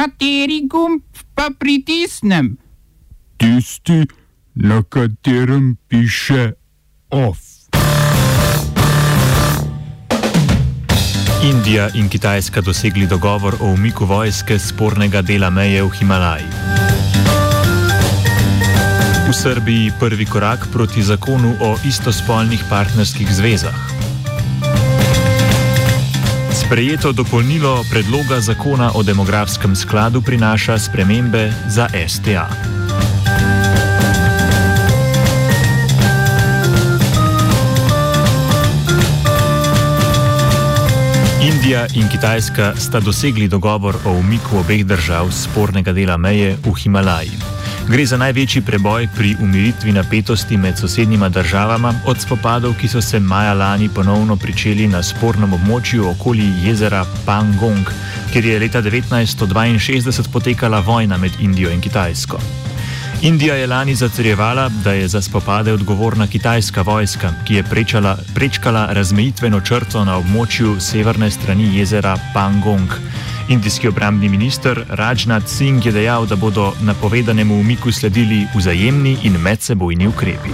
Kateri gumb pa pritisnem? Tisti, na katerem piše OF. Indija in Kitajska dosegli dogovor o umiku vojske spornega dela meje v Himalaji. V Srbiji prvi korak proti zakonu o istospolnih partnerskih zvezah. Sprejeto dopolnilo predloga zakona o demografskem skladu prinaša spremembe za STA. Indija in Kitajska sta dosegli dogovor o umiku obeh držav spornega dela meje v Himalaji. Gre za največji preboj pri umiritvi napetosti med sosednjima državama od spopadov, ki so se maja lani ponovno pričeli na spornem območju okoli jezera Pangong, kjer je leta 1962 potekala vojna med Indijo in Kitajsko. Indija je lani zatrjevala, da je za spopade odgovorna kitajska vojska, ki je prečala, prečkala razmejitveno črto na območju severne strani jezera Pangong. Indijski obrambni minister Rajnath Singh je dejal, da bodo napovedanemu umiku sledili vzajemni in medsebojni ukrepi.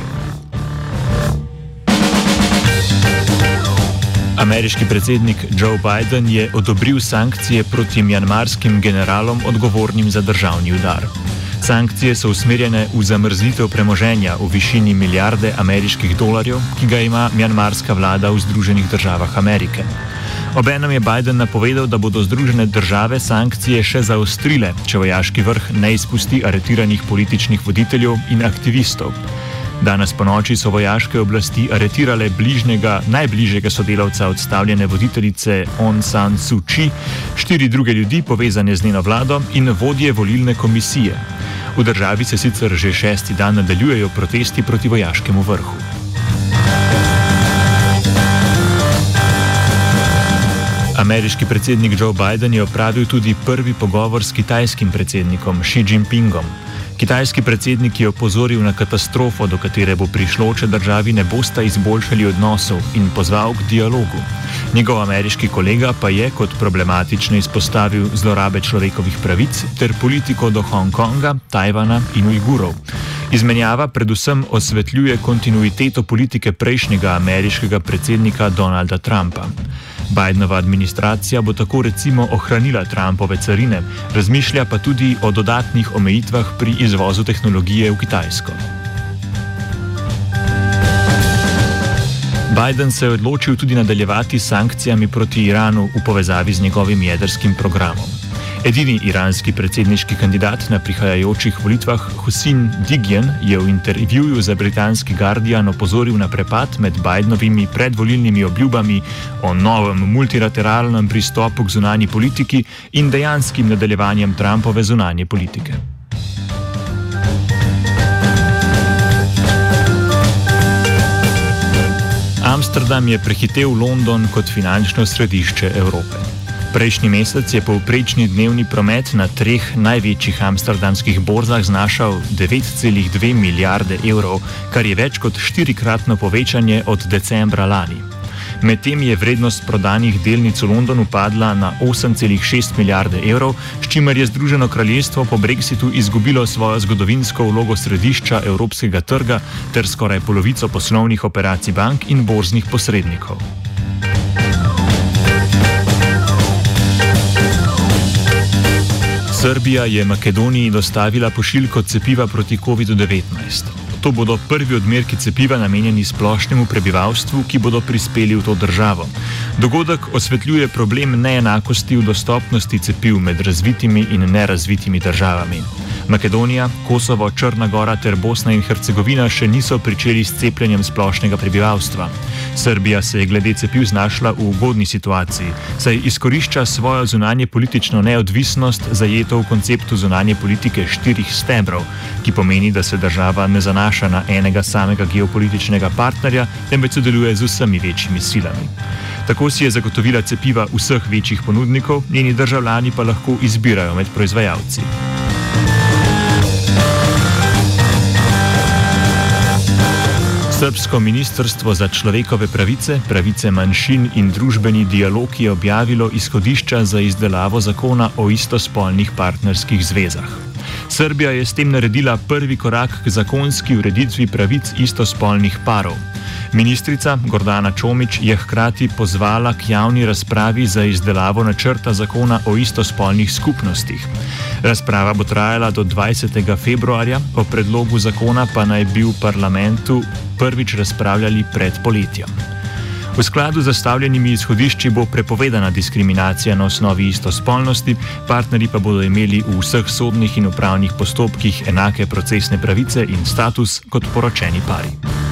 Ameriški predsednik Joe Biden je odobril sankcije proti mjanmarskim generalom odgovornim za državni udar. Sankcije so usmerjene v zamrznitev premoženja v višini milijarde ameriških dolarjev, ki ga ima mjanmarska vlada v Združenih državah Amerike. Obenem je Biden napovedal, da bodo Združene države sankcije še zaostrile, če vojaški vrh ne izpusti aretiranih političnih voditeljev in aktivistov. Danes po noči so vojaške oblasti aretirale bližnjega, najbližjega sodelavca odstavljene voditeljice On San Suu Kyi, štiri druge ljudi povezane z njeno vlado in vodje volilne komisije. V državi se sicer že šesti dan nadaljujejo protesti proti vojaškemu vrhu. Ameriški predsednik Joe Biden je opravil tudi prvi pogovor s kitajskim predsednikom Xi Jinpingom. Kitajski predsednik je opozoril na katastrofo, do katere bo prišlo, če državi ne bosta izboljšali odnosov in pozval k dialogu. Njegov ameriški kolega pa je kot problematično izpostavil zlorabe človekovih pravic ter politiko do Hongkonga, Tajvana in Ujgurov. Izmenjava predvsem osvetljuje kontinuiteto politike prejšnjega ameriškega predsednika Donalda Trumpa. Bidenova administracija bo tako recimo ohranila Trumpove carine, razmišlja pa tudi o dodatnih omejitvah pri izvozu tehnologije v Kitajsko. Biden se je odločil tudi nadaljevati s sankcijami proti Iranu v povezavi z njegovim jedrskim programom. Edini iranski predsedniški kandidat na prihajajočih volitvah, Husin Digjen, je v intervjuju za britanski Guardian opozoril na prepad med Bidenovimi predvolilnimi obljubami o novem multilateralnem pristopu k zunanji politiki in dejanskim nadaljevanjem Trumpove zunanje politike. Amsterdam je prehitev London kot finančno središče Evrope. Prejšnji mesec je povprečni dnevni promet na treh največjih amsterdamskih borzah znašal 9,2 milijarde evrov, kar je več kot štirikratno povečanje od decembra lani. Medtem je vrednost prodanih delnic v Londonu padla na 8,6 milijarde evrov, s čimer je Združeno kraljestvo po brexitu izgubilo svojo zgodovinsko vlogo središča evropskega trga ter skoraj polovico poslovnih operacij bank in borznih posrednikov. Srbija je Makedoniji dostavila pošiljko cepiva proti COVID-19. To bodo prvi odmerki cepiva namenjeni splošnemu prebivalstvu, ki bodo prispeli v to državo. Dogodek osvetljuje problem neenakosti v dostopnosti cepiv med razvitimi in nerazvitimi državami. Makedonija, Kosovo, Črna Gora ter Bosna in Hercegovina še niso pričeli s cepljenjem splošnega prebivalstva. Srbija se je glede cepiv znašla v ugodni situaciji, saj izkorišča svojo zunanje politično neodvisnost zajeto v konceptu zunanje politike štirih stebrov, ki pomeni, da se država ne zanaša na enega samega geopolitičnega partnerja, temveč sodeluje z vsemi večjimi silami. Tako si je zagotovila cepiva vseh večjih ponudnikov, njeni državljani pa lahko izbirajo med proizvajalci. Srpsko ministrstvo za človekove pravice, pravice manjšin in družbeni dialog je objavilo izhodišča za izdelavo zakona o istospolnih partnerskih zvezah. Srbija je s tem naredila prvi korak k zakonski ureditvi pravic istospolnih parov. Ministrica Gordana Čomič je hkrati pozvala k javni razpravi za izdelavo načrta zakona o istospolnih skupnostih. Razprava bo trajala do 20. februarja, o predlogu zakona pa naj bi v parlamentu prvič razpravljali pred poletjem. V skladu z zastavljenimi izhodišči bo prepovedana diskriminacija na osnovi istospolnosti, partnerji pa bodo imeli v vseh sodnih in upravnih postopkih enake procesne pravice in status kot poročeni pari.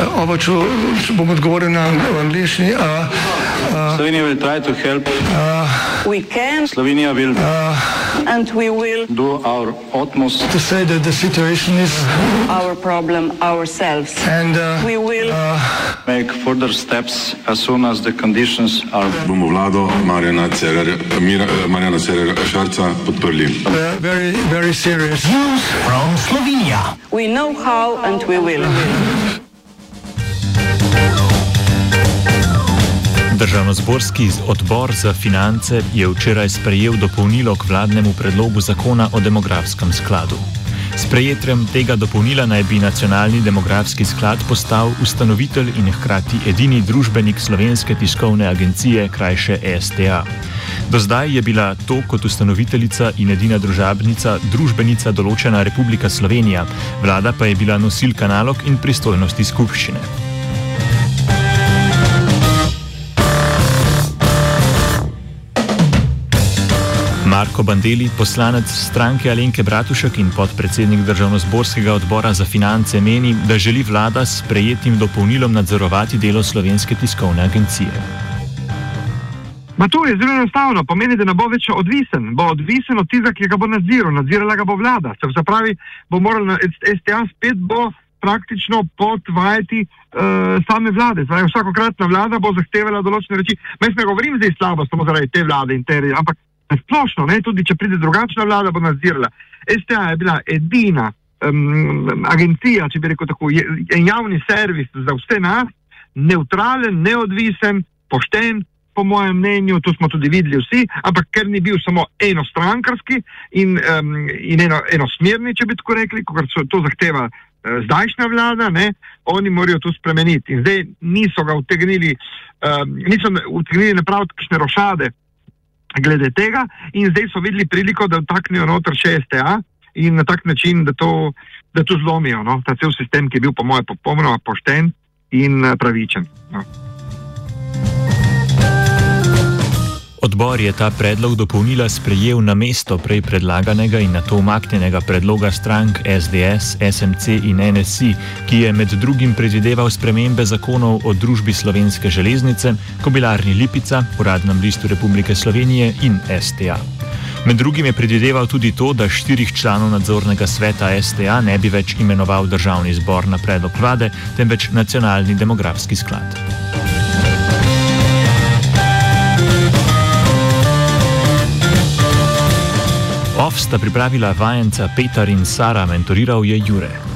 Oba, če, če bom odgovoril na angliški. Slovenija will try to help. We can Slovenija will and we will do our utmost To say that the situation is our problem ourselves. and uh, We will make further steps as soon as the conditions are bomo vlado Marjana Cererja, Mira, Marjana Cererja Šarca podprli. uh, very, very serious. we know how and we will. Državnozborski odbor za finance je včeraj sprejel dopolnilo k vladnemu predlogu zakona o demografskem skladu. S prejetjem tega dopolnila naj bi nacionalni demografski sklad postal ustanovitelj in hkrati edini družbenik slovenske tiskovne agencije, krajše STA. Do zdaj je bila to kot ustanoviteljica in edina družabnica družbenica določena Republika Slovenija, vlada pa je bila nosilka nalog in pristojnosti skupščine. Marko Bandeli, poslanec stranke Alenke Bratušek in podpredsednik državnozborskega odbora za finance, meni, da želi vlada s prejetim dopolnilom nadzorovati delo slovenske tiskovne agencije. Ma to je zelo enostavno, pomeni, da ne bo več odvisen. Bo odvisen od tistega, ki ga bo nadziral, nadzirala ga bo vlada. Se pravi, bo moral na STA spet bo praktično pod vajeti uh, same vlade. Zdaj, vsakokratna vlada bo zahtevala določene reči. Jaz ne govorim zdaj slabo samo zaradi te vlade in te, ampak splošno, ne, tudi če pride drugačna vlada, bo nadzirala. STA je bila edina um, agencija, če bi rekel tako, je, je javni servis za vse nas, neutralen, neodvisen, pošten, po mojem mnenju, to smo tudi videli vsi, ampak ker ni bil samo enostrankarski in, um, in eno, enosmerni, če bi tako rekli, kot so to zahteva uh, zdajšnja vlada, ne, oni morajo to spremeniti. In zdaj niso ga utegnili, um, niso utegnili napraviti kakšne rošade glede tega in zdaj so videli priliko, da vtaknejo noter še STA in na tak način, da to, da to zlomijo, no, ta cel sistem, ki je bil po mojem popolnoma pošten in eh, pravičen. No. Odbor je ta predlog dopolnila sprejel na mesto prej predlaganega in na to umaknjenega predloga strank SDS, SMC in NSI, ki je med drugim predvideval spremembe zakonov o družbi slovenske železnice, kobilarni Lipica, uradnem listu Republike Slovenije in STA. Med drugim je predvideval tudi to, da štirih članov nadzornega sveta STA ne bi več imenoval državni zbor na predlog vlade, temveč nacionalni demografski sklad. OF sta pripravila vajenca Petar in Sara, mentoriral je Jure.